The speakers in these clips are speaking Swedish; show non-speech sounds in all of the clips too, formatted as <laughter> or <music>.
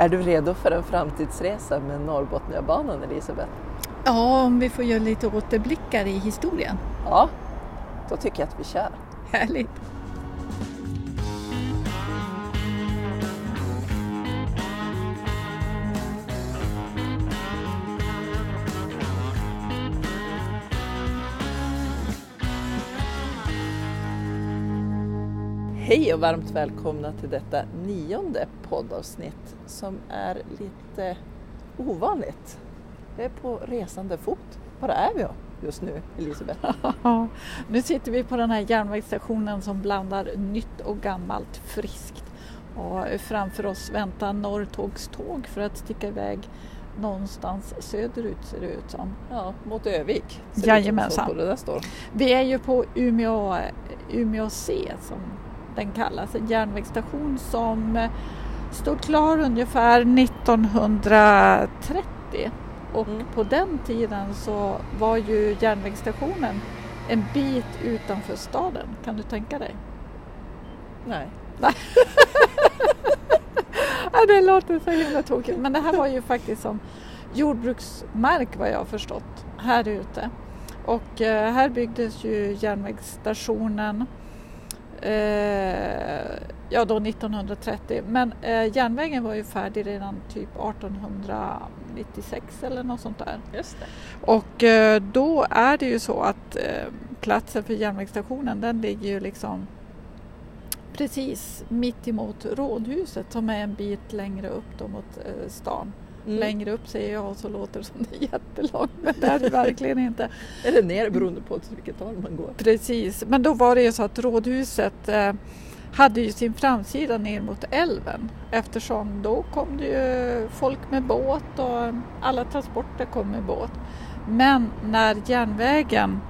Är du redo för en framtidsresa med Norrbotniabanan, Elisabeth? Ja, om vi får göra lite återblickar i historien. Ja, då tycker jag att vi kör. Härligt! Hej och varmt välkomna till detta nionde poddavsnitt som är lite ovanligt. Vi är på resande fot. Var är vi just nu, Elisabeth? <laughs> nu sitter vi på den här järnvägsstationen som blandar nytt och gammalt friskt. Och framför oss väntar Norrtågs tåg för att sticka iväg någonstans söderut ser det ut som. Ja, mot Övik. Jajamensan. Vi är ju på Umeå, Umeå C som den kallas. En järnvägsstation som eh, stod klar ungefär 1930 och mm. på den tiden så var ju järnvägsstationen en bit utanför staden. Kan du tänka dig? Nej. <laughs> ja, det låter så himla tokigt men det här var ju faktiskt som jordbruksmark vad jag har förstått här ute. Och eh, här byggdes ju järnvägsstationen ja då 1930 men eh, järnvägen var ju färdig redan typ 1896 eller något sånt där. Just det. Och eh, då är det ju så att eh, platsen för järnvägsstationen den ligger ju liksom precis mitt emot rådhuset som är en bit längre upp då mot eh, stan. Mm. Längre upp säger jag så låter det som det är jättelångt men det är det verkligen inte. <laughs> Eller ner beroende på vilket håll man går. Precis, men då var det ju så att rådhuset eh, hade ju sin framsida ner mot älven eftersom då kom det ju folk med båt och alla transporter kom med båt. Men när järnvägen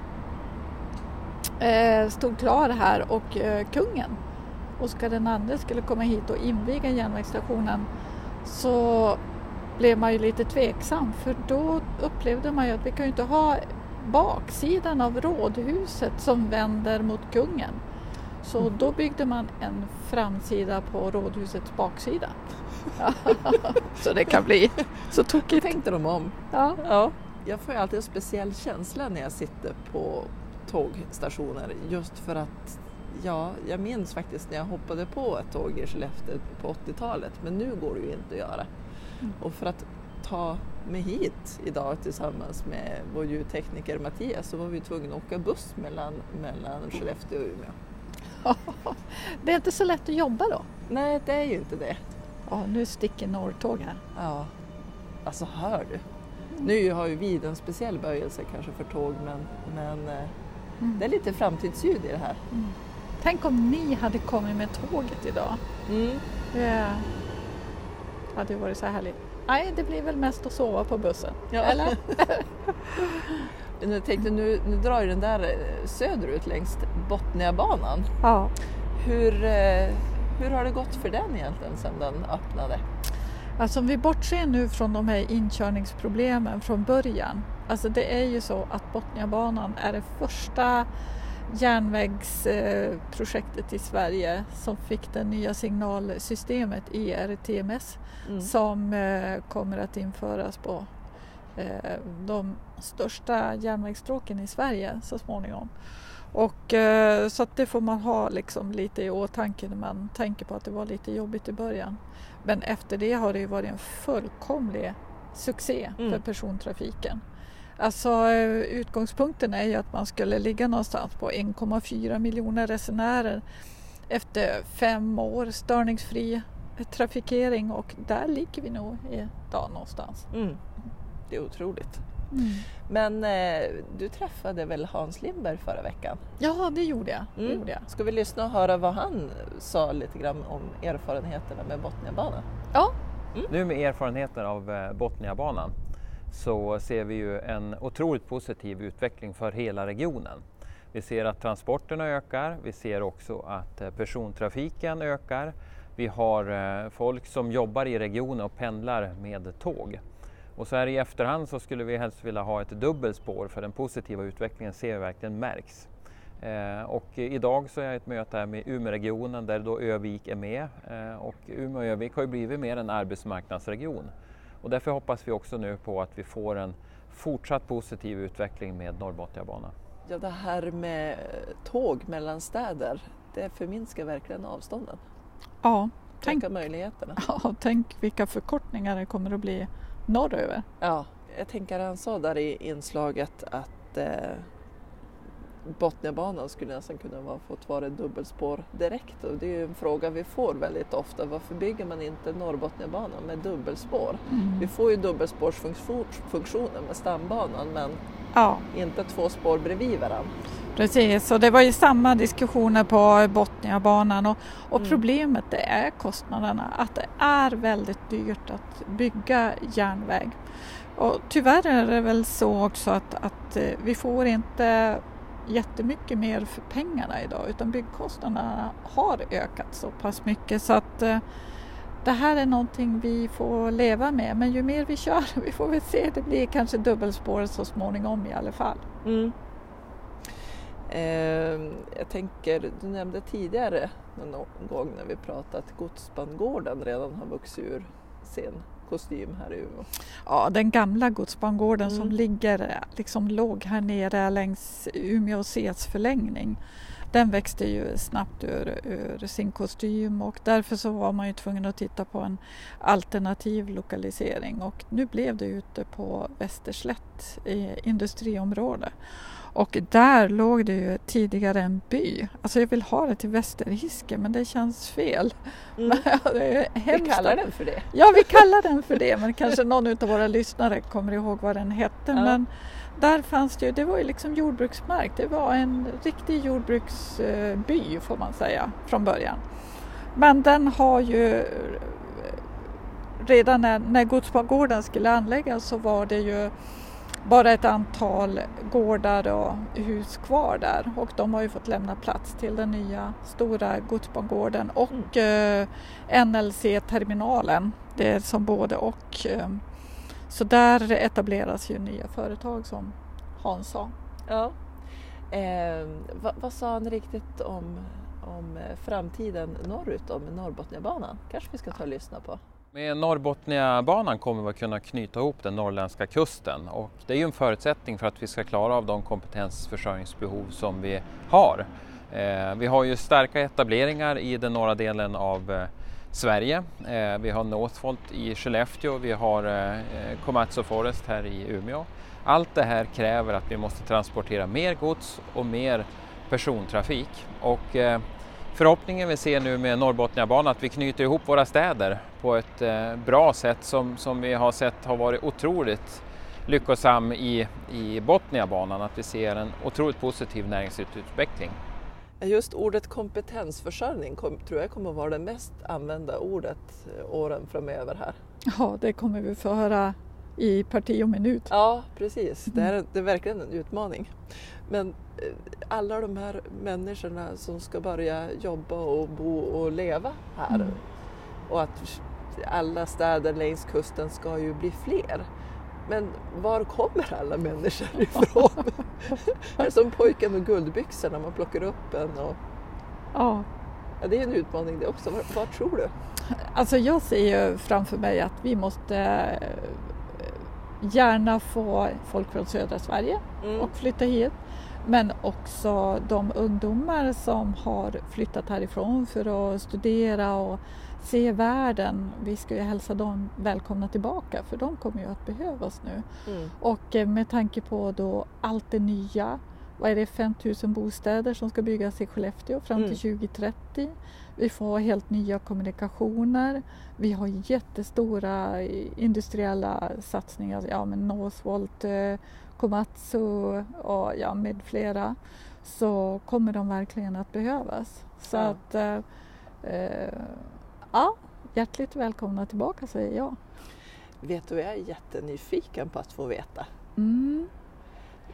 eh, stod klar här och eh, kungen Oscar II skulle komma hit och inviga järnvägsstationen så blev man ju lite tveksam för då upplevde man ju att vi kan ju inte ha baksidan av rådhuset som vänder mot kungen. Så mm. då byggde man en framsida på rådhusets baksida. <laughs> så det kan bli så tokigt. tänkte de om. Ja. ja. Jag får ju alltid en speciell känsla när jag sitter på tågstationer just för att Ja, jag minns faktiskt när jag hoppade på ett tåg i Skellefteå på 80-talet men nu går det ju inte att göra. Mm. Och för att ta mig hit idag tillsammans med vår ljudtekniker Mattias så var vi tvungna att åka buss mellan, mellan Skellefteå och Umeå. <laughs> det är inte så lätt att jobba då? Nej, det är ju inte det. Ja, nu sticker Norrtåg här. Ja, alltså hör du. Nu har ju vi en speciell böjelse kanske för tåg men, men eh, mm. det är lite framtidsljud i det här. Mm. Tänk om ni hade kommit med tåget idag. Mm. Det hade varit så härligt. Nej, det blir väl mest att sova på bussen. Ja. Eller? <laughs> jag tänkte nu, nu drar ju den där eh, söderut längs Botniabanan. Ja. Hur, eh, hur har det gått för den egentligen sedan den öppnade? Alltså om vi bortser nu från de här inkörningsproblemen från början. Alltså det är ju så att Botniabanan är det första järnvägsprojektet i Sverige som fick det nya signalsystemet ERTMS mm. som eh, kommer att införas på eh, de största järnvägsstråken i Sverige så småningom. Och, eh, så det får man ha liksom lite i åtanke när man tänker på att det var lite jobbigt i början. Men efter det har det varit en fullkomlig succé mm. för persontrafiken. Alltså utgångspunkten är ju att man skulle ligga någonstans på 1,4 miljoner resenärer efter fem år störningsfri trafikering och där ligger vi nog idag någonstans. Mm. Det är otroligt. Mm. Men eh, du träffade väl Hans Lindberg förra veckan? Ja, det gjorde jag. Mm. Det gjorde jag. Ska vi lyssna och höra vad han sa lite grann om erfarenheterna med Botniabanan? Ja. Mm. Nu med erfarenheter av eh, Botniabanan så ser vi ju en otroligt positiv utveckling för hela regionen. Vi ser att transporterna ökar, vi ser också att eh, persontrafiken ökar. Vi har eh, folk som jobbar i regionen och pendlar med tåg. Och så här i efterhand så skulle vi helst vilja ha ett dubbelspår för den positiva utvecklingen ser vi verkligen märks. Eh, och idag så är jag i ett möte här med Umeåregionen där då Övik är med eh, och Umeå och Övik har ju blivit mer en arbetsmarknadsregion. Och därför hoppas vi också nu på att vi får en fortsatt positiv utveckling med Norrbotniabanan. Ja, det här med tåg mellan städer, det förminskar verkligen avstånden. Ja, tänk, möjligheterna. Ja, tänk vilka förkortningar det kommer att bli norröver. Ja, jag tänker han sa där i inslaget att eh, Botniabanan skulle nästan kunna vara, fått vara dubbelspår direkt och det är ju en fråga vi får väldigt ofta. Varför bygger man inte Norrbotniabanan med dubbelspår? Mm. Vi får ju dubbelspårsfunktionen med stambanan men ja. inte två spår bredvid varandra. Precis, och det var ju samma diskussioner på Botniabanan och, och mm. problemet det är kostnaderna, att det är väldigt dyrt att bygga järnväg. Och tyvärr är det väl så också att, att eh, vi får inte jättemycket mer för pengarna idag utan byggkostnaderna har ökat så pass mycket så att eh, det här är någonting vi får leva med men ju mer vi kör, <laughs> vi får väl se, det blir kanske dubbelspår så småningom i alla fall. Mm. Eh, jag tänker, du nämnde tidigare någon gång när vi pratade att godsbangården redan har vuxit ur sin kostym här i Umeå. Ja, den gamla godsbangården mm. som ligger, liksom låg här nere längs Umeå Cs förlängning. Den växte ju snabbt ur, ur, sin kostym och därför så var man ju tvungen att titta på en alternativ lokalisering och nu blev det ute på Västerslätt i industriområde. Och där låg det ju tidigare en by. Alltså jag vill ha det till Västerhiske men det känns fel. Mm. <laughs> vi kallar den för det. Ja, vi <laughs> kallar den för det men kanske någon av våra lyssnare kommer ihåg vad den hette. Ja. Men där fanns det ju, det var ju liksom jordbruksmark. Det var en riktig jordbruksby får man säga från början. Men den har ju redan när, när godsbangården skulle anläggas så var det ju bara ett antal gårdar och hus kvar där och de har ju fått lämna plats till den nya stora godsbangården och mm. eh, NLC-terminalen. Det är som både och. Eh, så där etableras ju nya företag som Hans sa. Ja. Eh, vad, vad, sa han riktigt om, om framtiden norrut om Norrbotniabanan? kanske vi ska ta och lyssna på. Med Norrbotniabanan kommer vi att kunna knyta ihop den norrländska kusten och det är ju en förutsättning för att vi ska klara av de kompetensförsörjningsbehov som vi har. Eh, vi har ju starka etableringar i den norra delen av eh, Sverige. Eh, vi har Northvolt i Skellefteå, vi har Komatsu Forest här i Umeå. Allt det här kräver att vi måste transportera mer gods och mer persontrafik och Förhoppningen vi ser nu med Norrbotniabanan att vi knyter ihop våra städer på ett eh, bra sätt som, som vi har sett har varit otroligt lyckosam i, i Botniabanan, att vi ser en otroligt positiv näringslivsutveckling. Just ordet kompetensförsörjning kom, tror jag kommer att vara det mest använda ordet eh, åren framöver här. Ja, det kommer vi få höra i parti och minut. Ja, precis. Det är, det är verkligen en utmaning. Men eh, alla de här människorna som ska börja jobba och bo och leva här mm. och att alla städer längs kusten ska ju bli fler. Men var kommer alla människor <laughs> ifrån? det som pojken och guldbyxorna, man plockar upp en. Och... Ja. ja. Det är en utmaning det också. Vad, vad tror du? Alltså jag ser ju framför mig att vi måste gärna få folk från södra Sverige mm. och flytta hit. Men också de ungdomar som har flyttat härifrån för att studera och se världen. Vi ska ju hälsa dem välkomna tillbaka för de kommer ju att behövas nu. Mm. Och eh, med tanke på då allt det nya, vad är det, 5000 bostäder som ska byggas i Skellefteå fram till mm. 2030. Vi får helt nya kommunikationer. Vi har jättestora industriella satsningar, ja men Northvolt, eh, Komatsu och ja, med flera. Så kommer de verkligen att behövas. Så ja. att eh, eh, ja, hjärtligt välkomna tillbaka säger jag. Vet du, jag är jättenyfiken på att få veta. Mm.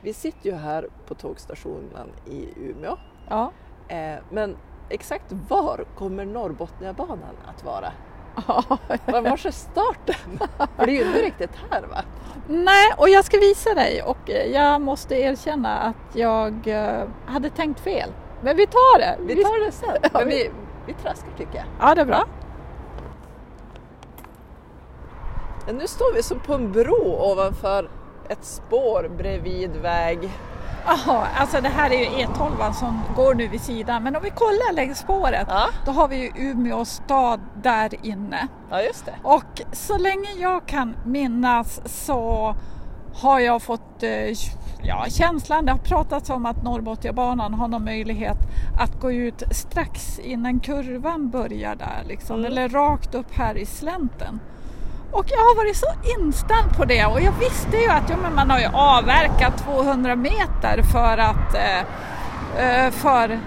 Vi sitter ju här på tågstationen i Umeå. Ja. Eh, men exakt var kommer Norrbotniabanan att vara? <laughs> Var är starten? För det är ju inte riktigt här va? Nej, och jag ska visa dig och jag måste erkänna att jag eh, hade tänkt fel. Men vi tar det. Vi tar det sen. <laughs> Men vi, vi traskar tycker jag. Ja, det är bra. Nu står vi som på en bro ovanför ett spår bredvid väg. Jaha, alltså det här är ju E12 som går nu vid sidan. Men om vi kollar längs spåret, ja. då har vi ju Umeå stad där inne. Ja, just det. Och så länge jag kan minnas så har jag fått eh, ja, känslan, det har pratats om att Norrbotniabanan har någon möjlighet att gå ut strax innan kurvan börjar där liksom, mm. eller rakt upp här i slänten. Och jag har varit så inställd på det och jag visste ju att ja, men man har ju avverkat 200 meter för att eh, eh, för,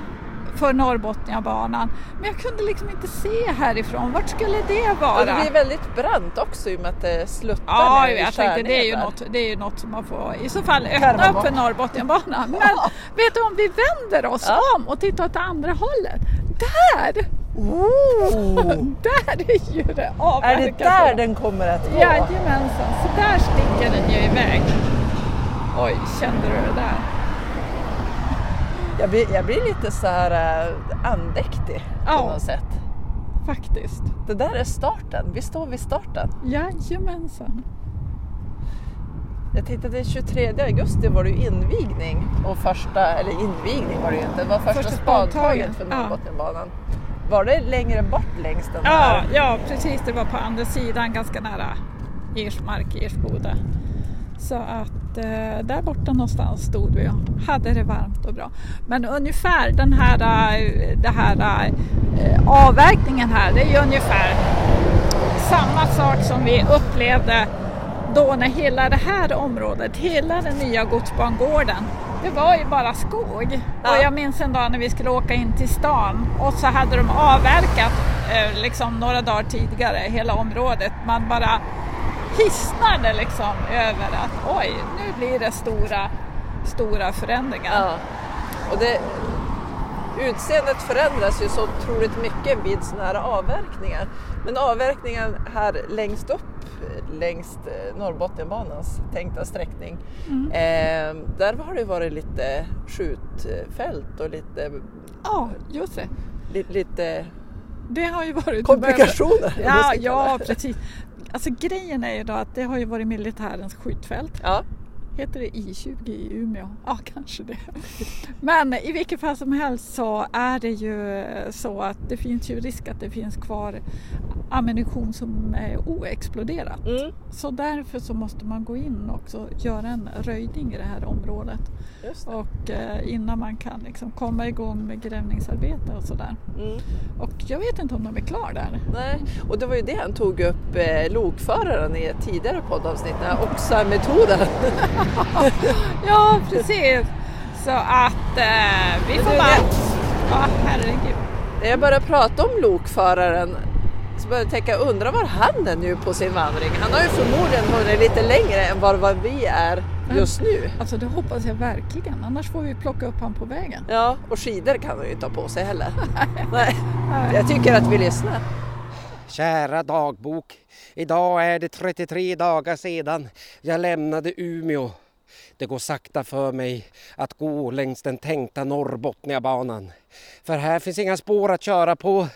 för Norrbotniabanan. Men jag kunde liksom inte se härifrån, vart skulle det vara? Och det blir väldigt brant också i och med att det sluttar Ja, ner jag tänkte det är, ju något, det är ju något som man får i så fall öppna upp för Norrbotniabanan. <laughs> Men vet du om vi vänder oss ja. om och tittar åt andra hållet, där Oh. <laughs> där är ju det avverkat. Är det där den kommer att gå? Jajamensan, så där sticker den ju iväg. Oj, kände du det där? Jag blir, jag blir lite så här uh, andäktig på ja, något sätt. Faktiskt. Det där är starten, vi står vid starten. Jajamensan. Jag tittade den 23 augusti var det ju invigning och första, eller invigning var det ju inte, det var första, första spadtaget för Norrbotniabanan. Ja. Var det längre bort längs den ja, här? Ja, precis. Det var på andra sidan, ganska nära Ersmark, Ersboda. Så att eh, där borta någonstans stod vi och hade det varmt och bra. Men ungefär den här, eh, det här eh, avverkningen här, det är ju ungefär samma sak som vi upplevde då när hela det här området, hela den nya godsbangården det var ju bara skog. Ja. Och jag minns en dag när vi skulle åka in till stan och så hade de avverkat eh, liksom några dagar tidigare hela området. Man bara hisnade liksom över att oj, nu blir det stora, stora förändringar. Ja. Och det, utseendet förändras ju så otroligt mycket vid sådana här avverkningar. Men avverkningen här längst upp längs eh, Norrbotniabanans tänkta sträckning. Mm. Eh, där har det varit lite skjutfält och lite... Ja, just det. Li, lite det har ju varit komplikationer. Ja, ja, precis. Alltså grejen är ju då att det har ju varit militärens skjutfält. Ja. Heter det I20 i Umeå? Ja, kanske det. Men i vilket fall som helst så är det ju så att det finns ju risk att det finns kvar ammunition som är oexploderad. Mm. Så därför så måste man gå in och göra en röjning i det här området. Det. Och eh, innan man kan liksom komma igång med grävningsarbete och sådär. Mm. Och jag vet inte om de är klara där. Nej, och det var ju det han tog upp eh, lokföraren i ett tidigare poddavsnitt, den här OXA-metoden. <laughs> ja, precis. Så att eh, vi får bara... Ja, herregud. När jag började prata om lokföraren så började jag tänka, undrar var han är nu på sin vandring? Han har ju förmodligen hunnit lite längre än vad vi är just nu. Alltså det hoppas jag verkligen, annars får vi plocka upp han på vägen. Ja, och skidor kan han ju inte ha på sig heller. <laughs> Nej. Jag tycker att vi lyssnar. Kära dagbok, idag är det 33 dagar sedan jag lämnade Umeå. Det går sakta för mig att gå längs den tänkta Norrbotniabanan. För här finns inga spår att köra på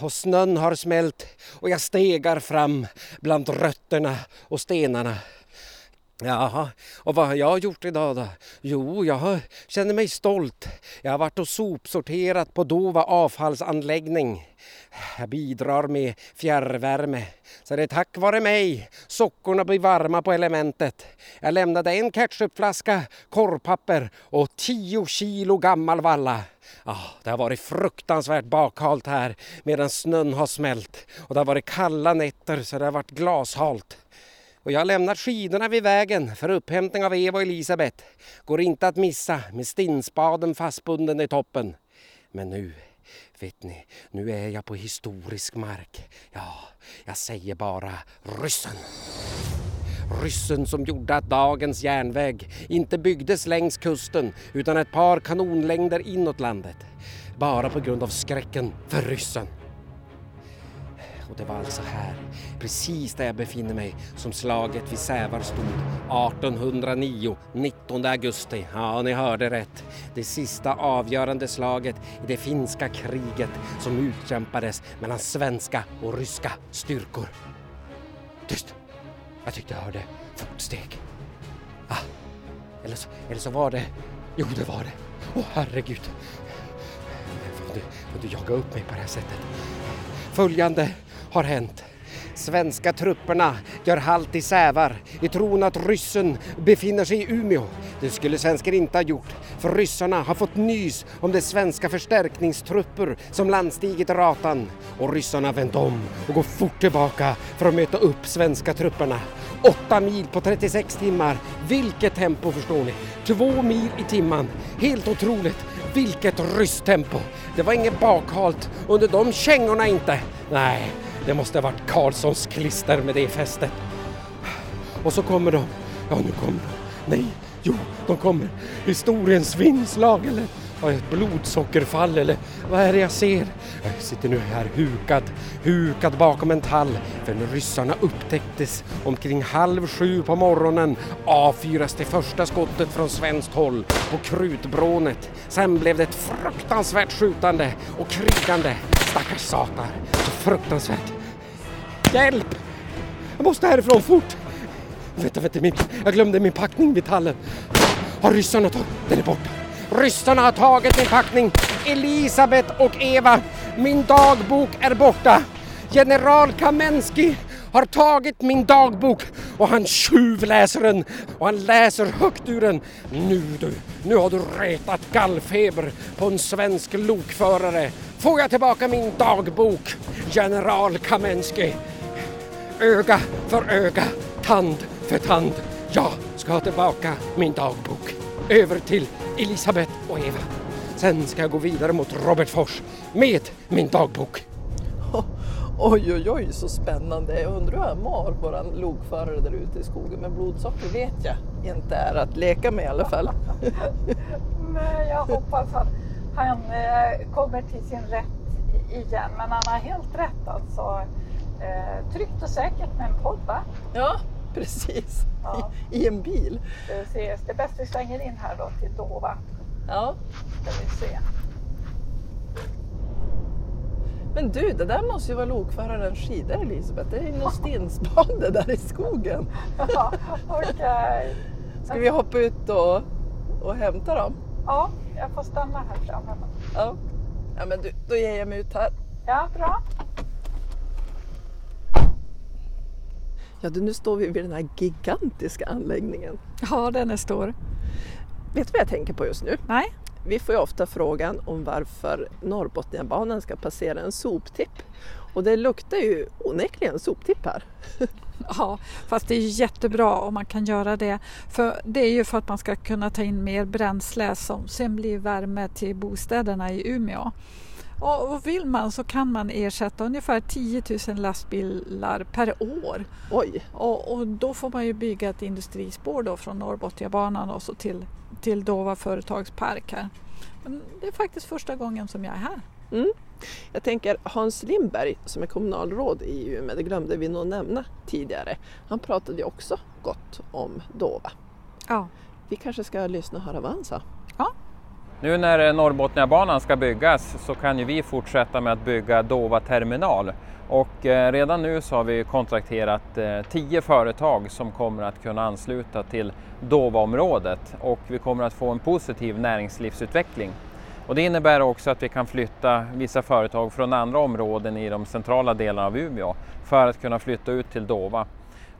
och snön har smält och jag stegar fram bland rötterna och stenarna. Jaha, och vad har jag gjort idag då? Jo, jag känner mig stolt. Jag har varit och sopsorterat på Dova avfallsanläggning. Jag bidrar med fjärrvärme. Så det är tack vare mig sockorna blir varma på elementet. Jag lämnade en ketchupflaska, korvpapper och tio kilo gammal valla. Ah, det har varit fruktansvärt bakhalt här medan snön har smält och det har varit kalla nätter så det har varit glashalt. Och jag har lämnat skidorna vid vägen för upphämtning av Eva och Elisabeth. Går inte att missa med stinspaden fastbunden i toppen. Men nu, vet ni, nu är jag på historisk mark. Ja, jag säger bara ryssen. Ryssen som gjorde att dagens järnväg inte byggdes längs kusten utan ett par kanonlängder inåt landet. Bara på grund av skräcken för ryssen och det var alltså här, precis där jag befinner mig, som slaget vid Sävar stod 1809, 19 augusti. Ja, ni hörde rätt. Det sista avgörande slaget i det finska kriget som utkämpades mellan svenska och ryska styrkor. Tyst! Jag tyckte jag hörde fotsteg. Ah, eller så, eller så var det... Jo, det var det. Åh, herregud. Får du, får du jaga upp mig på det här sättet? Följande har hänt. Svenska trupperna gör halt i Sävar i tron att ryssen befinner sig i Umeå. Det skulle svenskar inte ha gjort, för ryssarna har fått nys om de svenska förstärkningstrupper som landstigit Ratan. Och ryssarna vänt om och går fort tillbaka för att möta upp svenska trupperna. Åtta mil på 36 timmar. Vilket tempo förstår ni? Två mil i timmen. Helt otroligt. Vilket rysstempo. Det var inget bakhalt under de kängorna inte. Nej, det måste ha varit Karlssons klister med det fästet. Och så kommer de. Ja, nu kommer de. Nej, jo, de kommer. Historiens vingslag eller ett blodsockerfall eller vad är det jag ser? Jag sitter nu här hukad, hukad bakom en tall för när ryssarna upptäcktes omkring halv sju på morgonen avfyras det första skottet från svenskt håll på krutbrånet. Sen blev det ett fruktansvärt skjutande och krigande. Stackars satar, så fruktansvärt. Hjälp! Jag måste härifrån fort! Vänta, vänta, min, jag glömde min packning vid tallen. Har ryssarna tagit? Den är borta. Ryssarna har tagit min packning. Elisabeth och Eva, min dagbok är borta. General Kamensky har tagit min dagbok och han tjuvläser den och han läser högt ur den. Nu du, nu har du retat gallfeber på en svensk lokförare. Får jag tillbaka min dagbok, general Kamensky? Öga för öga, tand för tand. Jag ska ha tillbaka min dagbok. Över till Elisabeth och Eva. Sen ska jag gå vidare mot Robertfors med min dagbok. <laughs> Oj, oj, oj, så spännande. Jag undrar hur han mår, våran lokförare där ute i skogen. Men blodsocker vet jag inte är att leka med i alla fall. <laughs> Men jag hoppas att han eh, kommer till sin rätt igen. Men han har helt rätt alltså. Eh, tryggt och säkert med en podd va? Ja, precis. Ja. I, <laughs> I en bil. Precis. Det är bäst vi svänger in här då till Dova. Ja. Ska vi se. Men du, det där måste ju vara lokförarens skidor Elisabeth. Det är ju något stenspade där i skogen. <laughs> Ja, okej. Ska vi hoppa ut och, och hämta dem? Ja, jag får stanna här framme. Ja. Ja men du, då ger jag mig ut här. Ja, bra. Ja nu står vi vid den här gigantiska anläggningen. Ja, den är stor. Vet du vad jag tänker på just nu? Nej. Vi får ju ofta frågan om varför Norrbotniabanan ska passera en soptipp. Och det luktar ju onekligen soptipp här. Ja, fast det är jättebra om man kan göra det. För det är ju för att man ska kunna ta in mer bränsle som sen blir värme till bostäderna i Umeå. Och och vill man så kan man ersätta ungefär 10 000 lastbilar per år. Oj! Och, och då får man ju bygga ett industrispår då från Norrbotniabanan och så till, till Dova företagspark här. Men det är faktiskt första gången som jag är här. Mm. Jag tänker Hans Lindberg som är kommunalråd i Umeå, det glömde vi nog nämna tidigare. Han pratade ju också gott om Dova. Ja. Vi kanske ska lyssna och höra vad han sa. Nu när Norrbotniabanan ska byggas så kan ju vi fortsätta med att bygga Dova terminal. Och eh, redan nu så har vi kontrakterat eh, tio företag som kommer att kunna ansluta till Dova-området och vi kommer att få en positiv näringslivsutveckling. Och det innebär också att vi kan flytta vissa företag från andra områden i de centrala delarna av Umeå för att kunna flytta ut till Dova.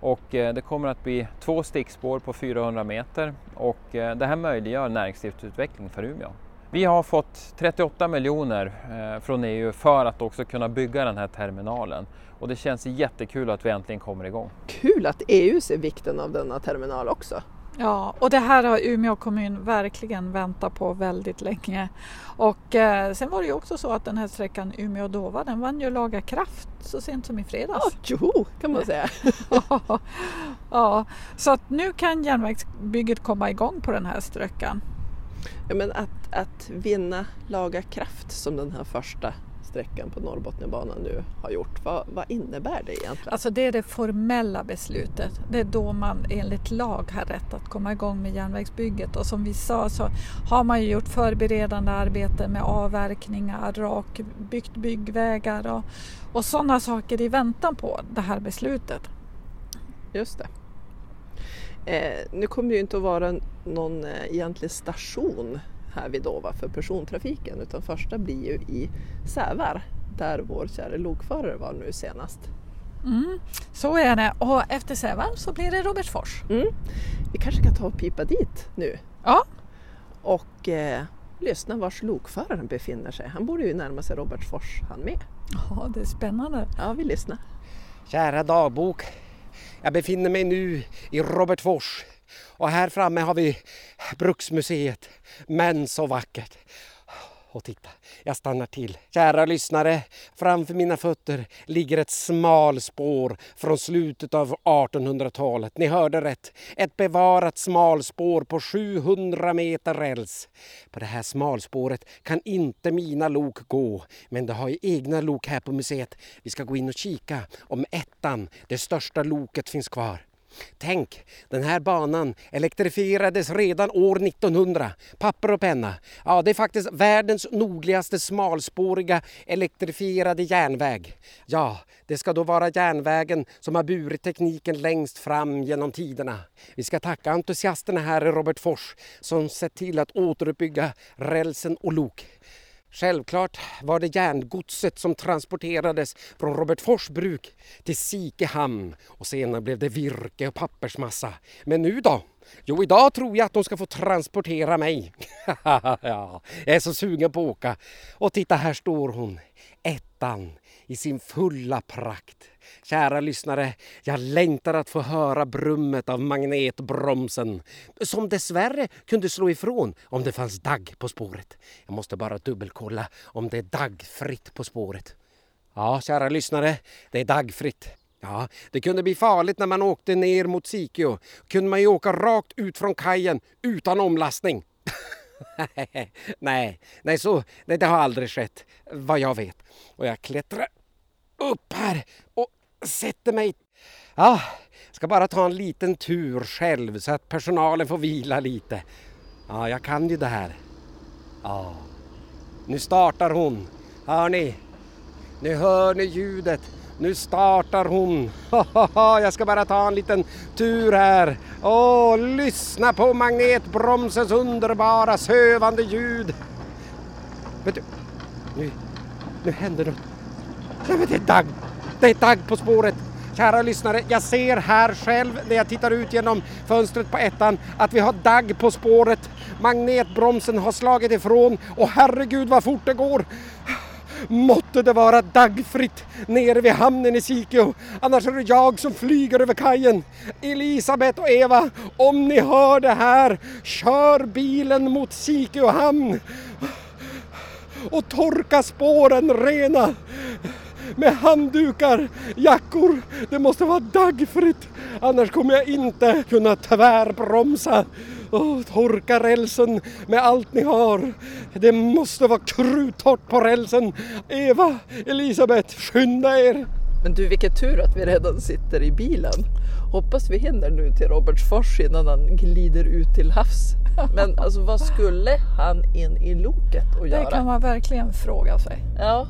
Och eh, det kommer att bli två stickspår på 400 meter och eh, det här möjliggör näringslivsutveckling för Umeå. Vi har fått 38 miljoner eh, från EU för att också kunna bygga den här terminalen och det känns jättekul att vi äntligen kommer igång. Kul att EU ser vikten av denna terminal också. Ja, och det här har Umeå kommun verkligen väntat på väldigt länge. Och eh, sen var det ju också så att den här sträckan Umeå-Dova den vann ju laga kraft så sent som i fredags. Ja, jo, kan man säga. <laughs> ja, så att nu kan järnvägsbygget komma igång på den här sträckan. Ja, men att, att vinna laga kraft som den här första sträckan på Norrbotniabanan nu har gjort. Vad, vad innebär det egentligen? Alltså det är det formella beslutet. Det är då man enligt lag har rätt att komma igång med järnvägsbygget och som vi sa så har man ju gjort förberedande arbete med avverkningar, rak, byggt byggvägar och, och sådana saker i väntan på det här beslutet. Just det. Eh, nu kommer det ju inte att vara någon eh, egentlig station här vid Dova för persontrafiken utan första blir ju i Sävar där vår kära lokförare var nu senast. Mm, så är det och efter Sävar så blir det Robertsfors. Mm. Vi kanske kan ta och pipa dit nu Ja, och eh, lyssna vars lokföraren befinner sig. Han borde ju närma sig Robertsfors han med. ja det är spännande. Ja, vi lyssnar. Kära dagbok. Jag befinner mig nu i Robertfors och här framme har vi Bruksmuseet. Men så vackert. Och titta, jag stannar till. Kära lyssnare, framför mina fötter ligger ett smalspår från slutet av 1800-talet. Ni hörde rätt. Ett bevarat smalspår på 700 meter räls. På det här smalspåret kan inte mina lok gå, men det har ju egna lok här på museet. Vi ska gå in och kika om ettan, det största loket, finns kvar. Tänk, den här banan elektrifierades redan år 1900. Papper och penna. Ja, det är faktiskt världens nordligaste smalspåriga elektrifierade järnväg. Ja, det ska då vara järnvägen som har burit tekniken längst fram genom tiderna. Vi ska tacka entusiasterna här i Robertfors som sett till att återuppbygga rälsen och lok. Självklart var det järngodset som transporterades från Robertfors bruk till Sike hamn och senare blev det virke och pappersmassa. Men nu då? Jo, idag tror jag att de ska få transportera mig. <laughs> ja, jag är så sugen på att åka. Och titta, här står hon, ettan i sin fulla prakt. Kära lyssnare, jag längtar att få höra brummet av magnetbromsen som dessvärre kunde slå ifrån om det fanns dagg på spåret. Jag måste bara dubbelkolla om det är daggfritt på spåret. Ja, kära lyssnare, det är daggfritt. Ja, det kunde bli farligt när man åkte ner mot Sikio. kunde man ju åka rakt ut från kajen utan omlastning. <laughs> nej, nej, så, nej, det har aldrig skett vad jag vet. Och jag klättrar upp här och sätter mig. Ja, ah, ska bara ta en liten tur själv så att personalen får vila lite. Ja, jag kan ju det här. Ja, nu startar hon. Hör ni? Nu hör ni ljudet. Nu startar hon. Jag ska bara ta en liten tur här. Åh, lyssna på magnetbromsens underbara sövande ljud. Vet du, nu, nu händer något. Nej, men det är dagg. Det är dagg på spåret. Kära lyssnare, jag ser här själv när jag tittar ut genom fönstret på ettan att vi har dagg på spåret. Magnetbromsen har slagit ifrån och herregud vad fort det går. Måtte det vara daggfritt nere vid hamnen i Sikio. Annars är det jag som flyger över kajen. Elisabeth och Eva, om ni hör det här, kör bilen mot Sikio hamn och torka spåren rena med handdukar, jackor. Det måste vara daggfritt, annars kommer jag inte kunna tvärbromsa. Oh, torka rälsen med allt ni har. Det måste vara kruttorrt på rälsen. Eva, Elisabeth, skynda er! Men du, vilken tur att vi redan sitter i bilen. Hoppas vi hinner nu till Robertsfors innan han glider ut till havs. <laughs> Men alltså vad skulle han in i loket och Det göra? kan man verkligen fråga sig. Ja.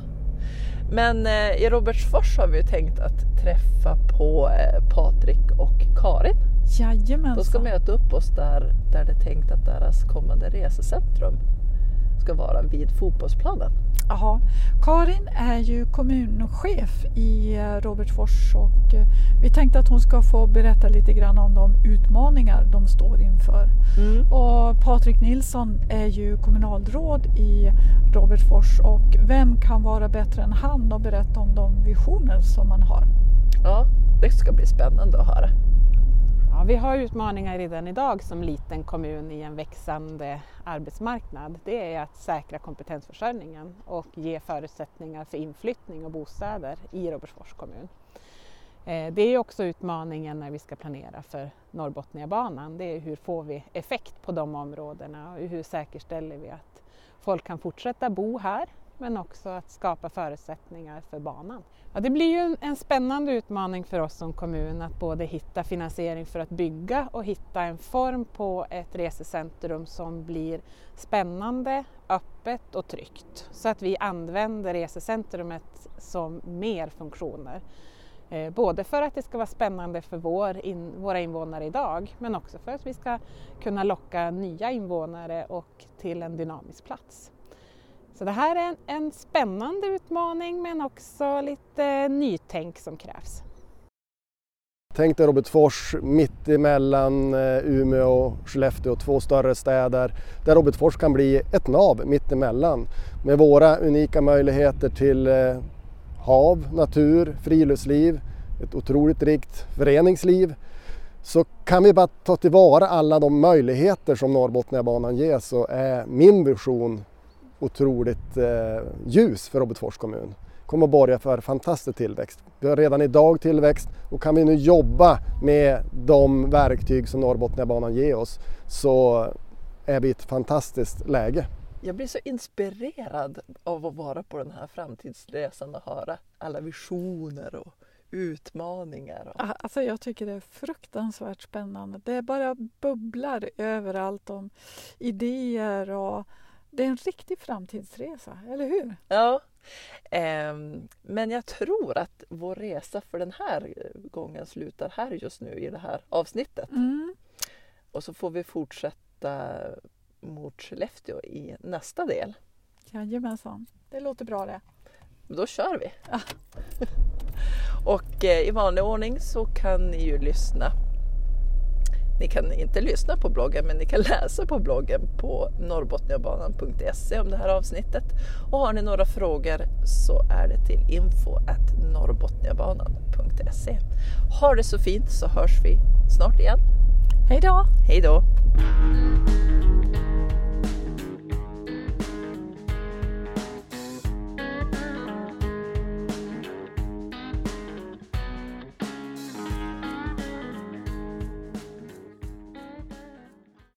Men eh, i Robertsfors har vi ju tänkt att träffa på eh, Patrik och Karin. De ska Jajamensan. möta upp oss där, där det är tänkt att deras kommande resecentrum ska vara vid fotbollsplanen. Jaha. Karin är ju kommunchef i eh, Robertsfors och eh, vi tänkte att hon ska få berätta lite grann om de utmaningar de står inför. Mm. Och Patrik Nilsson är ju kommunalråd i Robertsfors och vem kan vara bättre än han att berätta om de visioner som man har? Ja, det ska bli spännande att höra. Ja, vi har utmaningar redan idag som liten kommun i en växande arbetsmarknad. Det är att säkra kompetensförsörjningen och ge förutsättningar för inflyttning och bostäder i Robertsfors kommun. Eh, det är också utmaningen när vi ska planera för Norrbotniabanan. Det är hur får vi effekt på de områdena och hur säkerställer vi att folk kan fortsätta bo här men också att skapa förutsättningar för banan. Ja, det blir ju en, spännande utmaning för oss som kommun att både hitta finansiering för att bygga och hitta en form på ett resecentrum som blir spännande, öppet och tryggt. Så att vi använder resecentrumet som mer funktioner. Eh, både för att det ska vara spännande för vår in, våra invånare idag men också för att vi ska kunna locka nya invånare och till en dynamisk plats. Så det här är en, en spännande utmaning men också lite nytänk som krävs. Tänk dig Robertsfors mitt emellan eh, Umeå och Skellefteå, två större städer, där Robertsfors kan bli ett nav mitt emellan med våra unika möjligheter till eh, hav, natur, friluftsliv, ett otroligt rikt föreningsliv så kan vi bara ta tillvara alla de möjligheter som Norrbotniabanan ger så är min vision otroligt eh, ljus för Robertsfors kommun. kommer att borga för fantastisk tillväxt. Vi har redan idag tillväxt och kan vi nu jobba med de verktyg som Norrbotniabanan ger oss så är vi i ett fantastiskt läge. Jag blir så inspirerad av att vara på den här framtidsresan och höra alla visioner och utmaningar. Och... Alltså jag tycker det är fruktansvärt spännande. Det bara bubblar överallt om idéer och det är en riktig framtidsresa, eller hur? Ja, eh, men jag tror att vår resa för den här gången slutar här just nu i det här avsnittet. Mm. Och så får vi fortsätta mot Skellefteå i nästa del. Jajamensan, det låter bra det. Då kör vi! Ja. <laughs> Och eh, i vanlig ordning så kan ni ju lyssna. Ni kan inte lyssna på bloggen men ni kan läsa på bloggen på norrbotniabanan.se om det här avsnittet. Och har ni några frågor så är det till info norrbotniabanan.se. Ha det så fint så hörs vi snart igen. Hej då! Hej då!